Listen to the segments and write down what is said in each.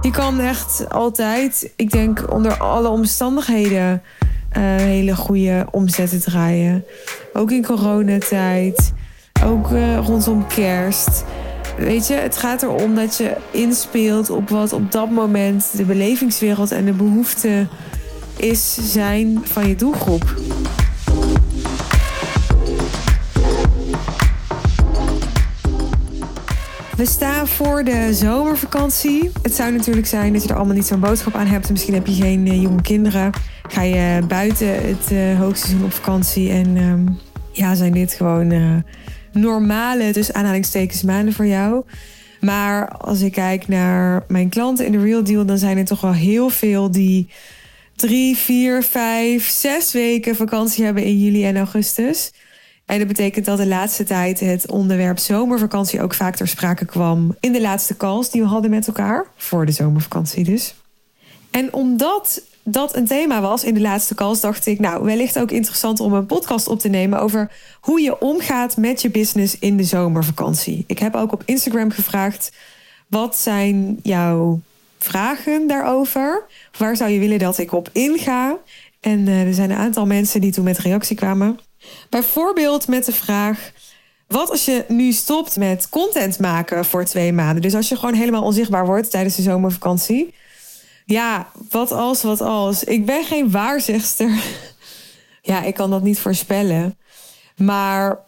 Je kan echt altijd, ik denk onder alle omstandigheden, uh, hele goede omzetten draaien. Ook in coronatijd, ook uh, rondom kerst. Weet je, het gaat erom dat je inspeelt op wat op dat moment de belevingswereld en de behoeften is zijn van je doelgroep. We staan voor de zomervakantie. Het zou natuurlijk zijn dat je er allemaal niet zo'n boodschap aan hebt. Misschien heb je geen uh, jonge kinderen. Ga je buiten het uh, hoogseizoen op vakantie. En um, ja, zijn dit gewoon uh, normale, dus aanhalingstekens maanden voor jou. Maar als ik kijk naar mijn klanten in de Real Deal, dan zijn er toch wel heel veel die drie, vier, vijf, zes weken vakantie hebben in juli en augustus. En dat betekent dat de laatste tijd het onderwerp zomervakantie ook vaak ter sprake kwam in de laatste calls die we hadden met elkaar. Voor de zomervakantie dus. En omdat dat een thema was in de laatste calls, dacht ik, nou, wellicht ook interessant om een podcast op te nemen over hoe je omgaat met je business in de zomervakantie. Ik heb ook op Instagram gevraagd: wat zijn jouw vragen daarover? Waar zou je willen dat ik op inga? En uh, er zijn een aantal mensen die toen met reactie kwamen. Bijvoorbeeld met de vraag: wat als je nu stopt met content maken voor twee maanden? Dus als je gewoon helemaal onzichtbaar wordt tijdens de zomervakantie. Ja, wat als, wat als? Ik ben geen waarzegster. Ja, ik kan dat niet voorspellen. Maar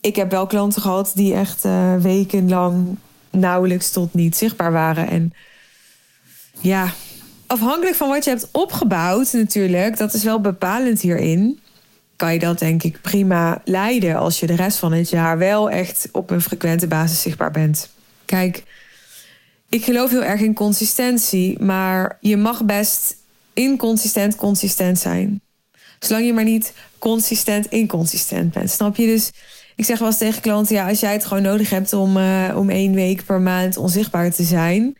ik heb wel klanten gehad die echt uh, wekenlang nauwelijks tot niet zichtbaar waren. En ja, afhankelijk van wat je hebt opgebouwd, natuurlijk, dat is wel bepalend hierin. Kan je dat denk ik prima leiden als je de rest van het jaar wel echt op een frequente basis zichtbaar bent. Kijk, ik geloof heel erg in consistentie, maar je mag best inconsistent consistent zijn. Zolang je maar niet consistent inconsistent bent. Snap je? Dus ik zeg wel eens tegen klanten: ja, als jij het gewoon nodig hebt om, uh, om één week per maand onzichtbaar te zijn,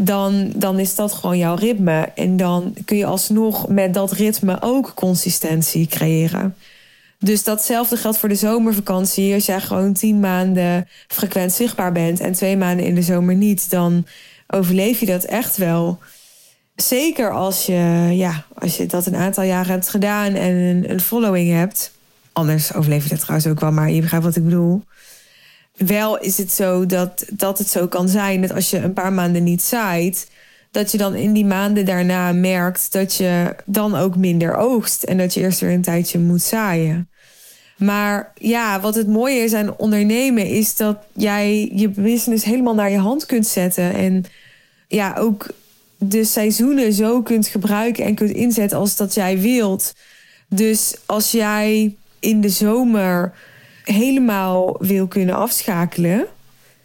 dan, dan is dat gewoon jouw ritme. En dan kun je alsnog met dat ritme ook consistentie creëren. Dus datzelfde geldt voor de zomervakantie. Als jij gewoon tien maanden frequent zichtbaar bent en twee maanden in de zomer niet, dan overleef je dat echt wel. Zeker als je, ja, als je dat een aantal jaren hebt gedaan en een, following hebt. Anders overleef je dat trouwens ook wel, maar je begrijpt wat ik bedoel. Wel is het zo dat, dat het zo kan zijn dat als je een paar maanden niet zaait, dat je dan in die maanden daarna merkt dat je dan ook minder oogst en dat je eerst weer een tijdje moet zaaien. Maar ja, wat het mooie is aan ondernemen is dat jij je business helemaal naar je hand kunt zetten en ja, ook de seizoenen zo kunt gebruiken en kunt inzetten als dat jij wilt. Dus als jij in de zomer helemaal wil kunnen afschakelen,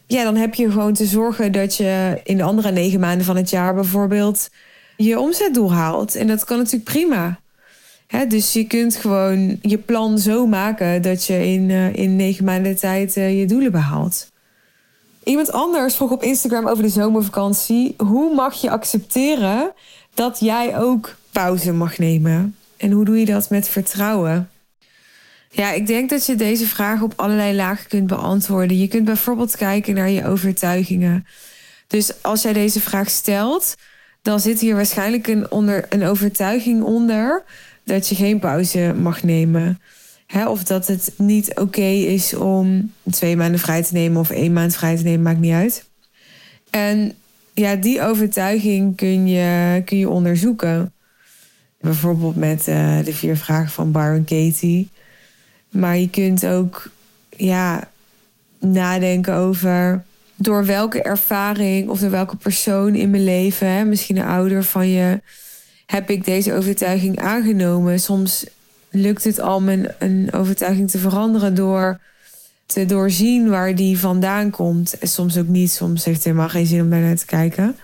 ja, dan heb je gewoon te zorgen dat je in de andere negen maanden van het jaar bijvoorbeeld je omzetdoel haalt. En dat kan natuurlijk prima. dus je kunt gewoon je plan zo maken dat je in, uh, in negen maanden tijd uh, je doelen behaalt. Iemand anders vroeg op Instagram over de zomervakantie: hoe mag je accepteren dat jij ook pauze mag nemen? En hoe doe je dat met vertrouwen? Ja, ik denk dat je deze vraag op allerlei lagen kunt beantwoorden. Je kunt bijvoorbeeld kijken naar je overtuigingen. Dus als jij deze vraag stelt, dan zit hier waarschijnlijk een, onder, een overtuiging onder dat je geen pauze mag nemen. of dat het niet oké is om twee maanden vrij te nemen of één maand vrij te nemen, maakt niet uit. En ja, die overtuiging kun je, kun je onderzoeken. Bijvoorbeeld met uh, de vier vragen van Byron Katie. Maar je kunt ook ja, nadenken over door welke ervaring of door welke persoon in mijn leven, hè, misschien een ouder van je, heb ik deze overtuiging aangenomen. Soms lukt het al mijn een overtuiging te veranderen door te doorzien waar die vandaan komt. En soms ook niet, soms heeft het helemaal geen zin om daar naar te kijken.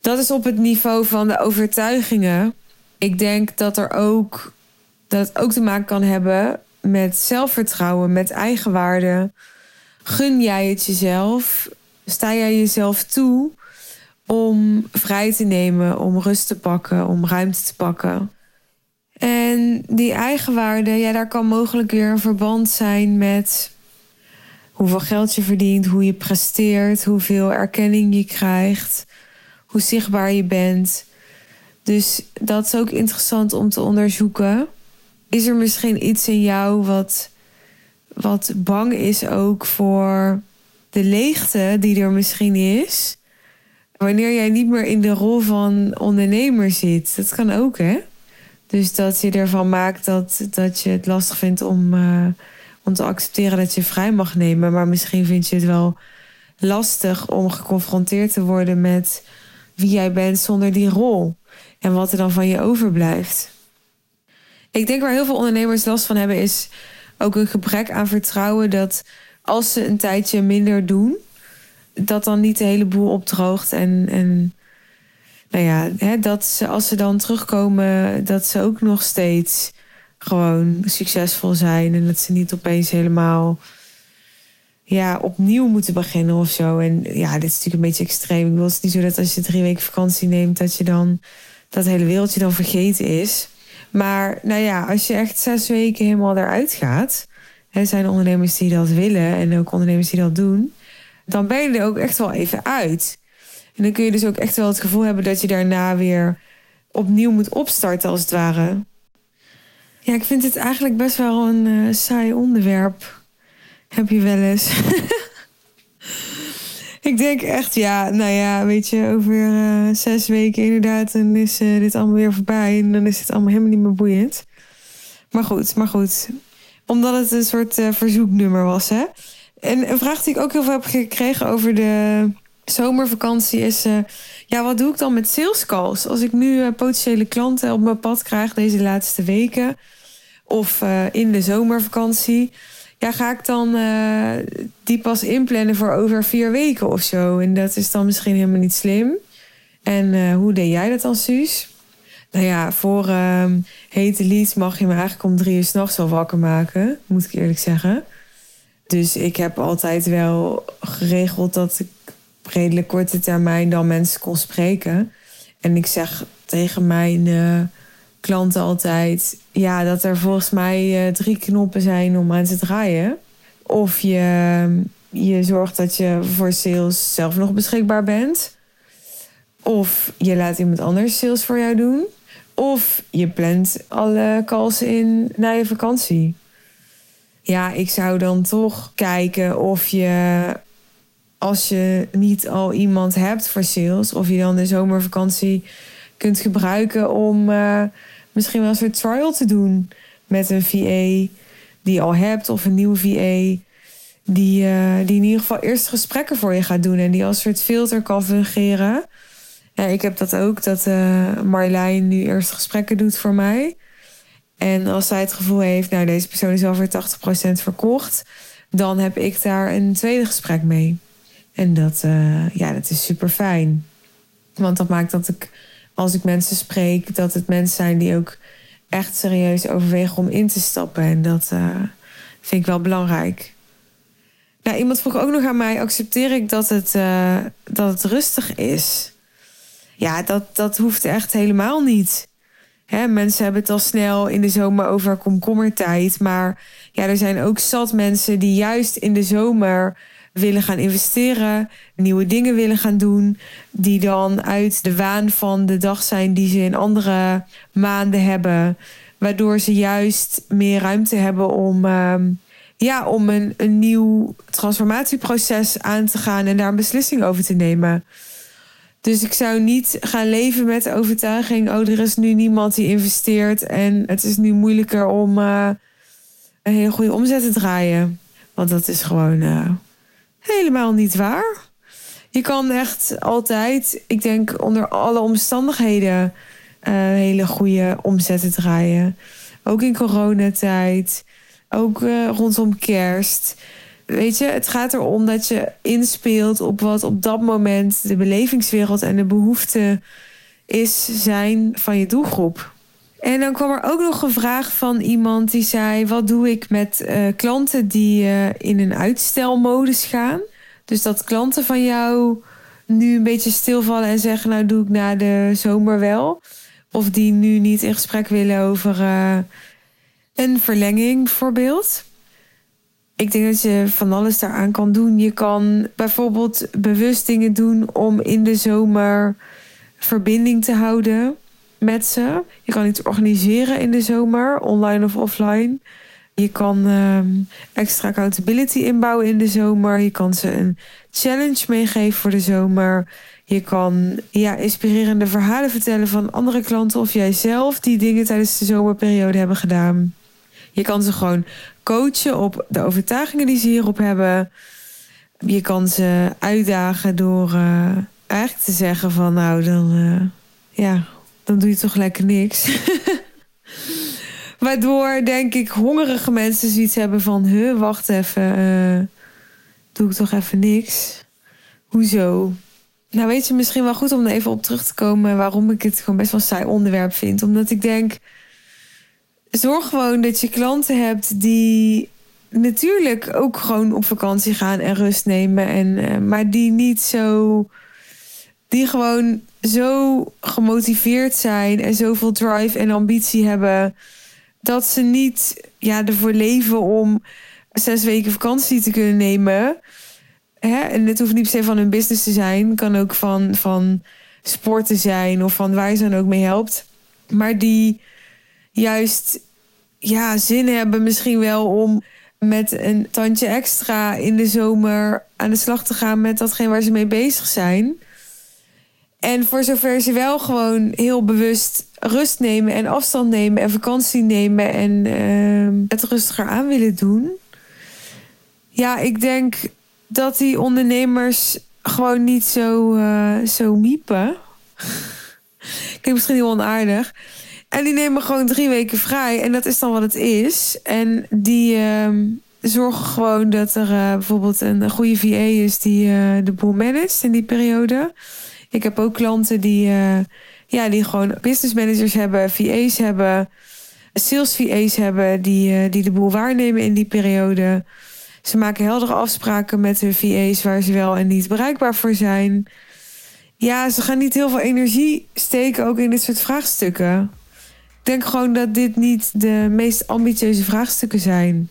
Dat is op het niveau van de overtuigingen. Ik denk dat er ook dat het ook te maken kan hebben met zelfvertrouwen, met eigenwaarde. Gun jij het jezelf? Sta jij jezelf toe om vrij te nemen, om rust te pakken, om ruimte te pakken? En die eigenwaarde, ja, daar kan mogelijk weer een verband zijn met hoeveel geld je verdient, hoe je presteert, hoeveel erkenning je krijgt, hoe zichtbaar je bent. Dus dat is ook interessant om te onderzoeken. Is er misschien iets in jou wat, wat bang is ook voor de leegte die er misschien is? Wanneer jij niet meer in de rol van ondernemer zit. Dat kan ook, hè? Dus dat je ervan maakt dat, dat je het lastig vindt om, uh, om te accepteren dat je vrij mag nemen. Maar misschien vind je het wel lastig om geconfronteerd te worden met wie jij bent zonder die rol. En wat er dan van je overblijft. Ik denk waar heel veel ondernemers last van hebben, is ook een gebrek aan vertrouwen dat als ze een tijdje minder doen, dat dan niet de hele boel opdroogt. En, en nou ja, hè, dat ze als ze dan terugkomen, dat ze ook nog steeds gewoon succesvol zijn. En dat ze niet opeens helemaal ja, opnieuw moeten beginnen of zo. En ja, dit is natuurlijk een beetje extreem. Ik wil het niet zo dat als je drie weken vakantie neemt, dat je dan dat hele wereldje dan vergeten is. Maar nou ja, als je echt zes weken helemaal eruit gaat. Er zijn ondernemers die dat willen en ook ondernemers die dat doen. Dan ben je er ook echt wel even uit. En dan kun je dus ook echt wel het gevoel hebben dat je daarna weer opnieuw moet opstarten, als het ware. Ja, ik vind het eigenlijk best wel een uh, saai onderwerp. Heb je wel eens. ik denk echt, ja, nou ja, weet je, over uh, zes weken inderdaad, dan is uh, dit allemaal weer voorbij. En dan is het allemaal helemaal niet meer boeiend. Maar goed, maar goed. Omdat het een soort uh, verzoeknummer was, hè. En een vraag die ik ook heel veel heb gekregen over de zomervakantie is... ja, wat doe ik dan met sales calls? Als ik nu potentiële klanten op mijn pad krijg deze laatste weken... of in de zomervakantie ja, ga ik dan uh, die pas inplannen voor over vier weken of zo? En dat is dan misschien helemaal niet slim. En uh, hoe deed jij dat dan, Suus? Nou ja, voor uh, hete leads mag je me eigenlijk om drie uur s'nachts al wakker maken, moet ik eerlijk zeggen. Dus ik heb altijd wel geregeld dat ik op redelijk korte termijn dan mensen kon spreken. En ik zeg tegen mijn uh, klanten altijd: ja, dat er volgens mij uh, drie knoppen zijn om aan te draaien. Of je, je zorgt dat je voor sales zelf nog beschikbaar bent. Of je laat iemand anders sales voor jou doen. Of je plant alle calls in na je vakantie. Ja, ik zou dan toch kijken of je, als je niet al iemand hebt voor sales, of je dan de zomervakantie kunt gebruiken om. Uh, misschien wel een soort trial te doen met een VA die je al hebt of een nieuwe VA. Die, uh, die in ieder geval eerst gesprekken voor je gaat doen en die als soort filter kan fungeren. Ja, ik heb dat ook, dat uh, Marjolein nu eerst gesprekken doet voor mij. En als zij het gevoel heeft, nou deze persoon is al voor 80% verkocht, dan heb ik daar een tweede gesprek mee. En dat, ja, dat is super fijn. Want dat maakt dat ik als ik mensen spreek, dat het mensen zijn die ook echt serieus overwegen om in te stappen. En dat uh, vind ik wel belangrijk. Nou, iemand vroeg ook nog aan mij: accepteer ik dat het, uh, dat het rustig is? Ja, dat, dat hoeft echt helemaal niet. Hè, mensen hebben het al snel in de zomer over komkommertijd. Maar ja, er zijn ook zat mensen die juist in de zomer willen gaan investeren, nieuwe dingen willen gaan doen, die dan uit de waan van de dag zijn die ze in andere maanden hebben, waardoor ze juist meer ruimte hebben om, uh, ja, om een, een nieuw transformatieproces aan te gaan en daar een beslissing over te nemen. Dus ik zou niet gaan leven met de overtuiging: oh, er is nu niemand die investeert en het is nu moeilijker om uh, een hele goede omzet te draaien. Want dat is gewoon uh, helemaal niet waar. Je kan echt altijd, ik denk onder alle omstandigheden, uh, hele goede omzetten draaien. Ook in coronatijd, ook uh, rondom kerst. Weet je, het gaat erom dat je inspeelt op wat op dat moment de belevingswereld en de behoeften is zijn van je doelgroep. En dan kwam er ook nog een vraag van iemand die zei: Wat doe ik met uh, klanten die uh, in een uitstelmodus gaan? Dus dat klanten van jou nu een beetje stilvallen en zeggen: Nou, doe ik na de zomer wel. Of die nu niet in gesprek willen over uh, een verlenging, bijvoorbeeld. Ik denk dat je van alles daaraan kan doen. Je kan bijvoorbeeld bewust dingen doen om in de zomer verbinding te houden met ze. Je kan iets organiseren in de zomer, online of offline. Je kan ehm, extra accountability inbouwen in de zomer. Je kan ze een challenge meegeven voor de zomer. Je kan ja, inspirerende verhalen vertellen van andere klanten of jijzelf die dingen tijdens de zomerperiode hebben gedaan. Je kan ze gewoon coachen op de overtuigingen die ze hierop hebben. Je kan ze uitdagen door uh, eigenlijk te zeggen van nou dan, uh, ja, dan doe je toch lekker niks. Waardoor denk ik hongerige mensen zoiets hebben van huh, wacht even, uh, doe ik toch even niks. Hoezo? Nou weet je misschien wel goed om er even op terug te komen waarom ik het gewoon best wel saai onderwerp vind. Omdat ik denk, zorg gewoon dat je klanten hebt die natuurlijk ook gewoon op vakantie gaan en rust nemen. En, uh, maar die niet zo. Die gewoon zo gemotiveerd zijn en zoveel drive en ambitie hebben. Dat ze niet ja, ervoor leven om zes weken vakantie te kunnen nemen. Hè? En het hoeft niet per se van hun business te zijn. Kan ook van, van sporten zijn of van waar je ze dan ook mee helpt. Maar die juist ja, zin hebben misschien wel om met een tandje extra in de zomer aan de slag te gaan met datgene waar ze mee bezig zijn. En voor zover ze wel gewoon heel bewust rust nemen en afstand nemen en vakantie nemen en uh, het rustiger aan willen doen. Ja, ik denk dat die ondernemers gewoon niet zo, uh, zo miepen. Klinkt misschien heel onaardig. En die nemen gewoon drie weken vrij. En dat is dan wat het is. En die uh, zorgen gewoon dat er uh, bijvoorbeeld een goede VA is die uh, de boel managt in die periode. Ik heb ook klanten die, ja, die gewoon business managers hebben, VA's hebben, sales VA's hebben, die, die de boel waarnemen in die periode. Ze maken heldere afspraken met hun VA's waar ze wel en niet bereikbaar voor zijn. Ja, ze gaan niet heel veel energie steken ook in dit soort vraagstukken. Ik denk gewoon dat dit niet de meest ambitieuze vraagstukken zijn.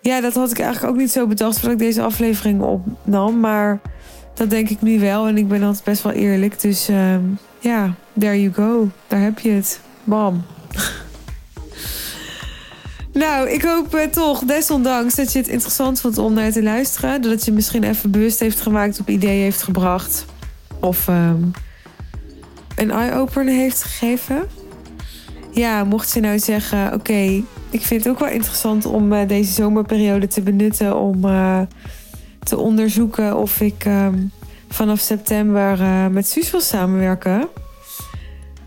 Ja, dat had ik eigenlijk ook niet zo bedacht voordat ik deze aflevering opnam. Maar dat denk ik nu wel. En ik ben altijd best wel eerlijk. Dus uh, ja, there you go. Daar heb je het. Bam. nou, ik hoop uh, toch, desondanks, dat je het interessant vond om naar te luisteren. Dat het je misschien even bewust heeft gemaakt, op ideeën heeft gebracht. Of um, een eye-opener heeft gegeven ja, mocht je nou zeggen: Oké, ik vind het ook wel interessant om uh, deze zomerperiode te benutten om uh, te onderzoeken of ik um, vanaf september uh, met Suus wil samenwerken.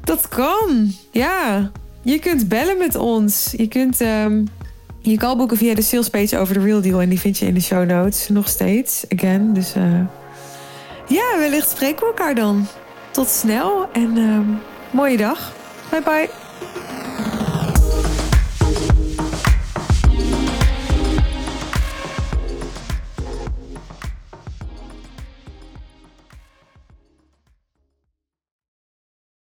Dat kan, ja. Je kunt bellen met ons. Je kunt um, je call boeken via de salespage over de Real Deal en die vind je in de show notes nog steeds. Again, dus ja, wellicht spreken we elkaar dan. Tot snel en um, mooie dag. Bye bye.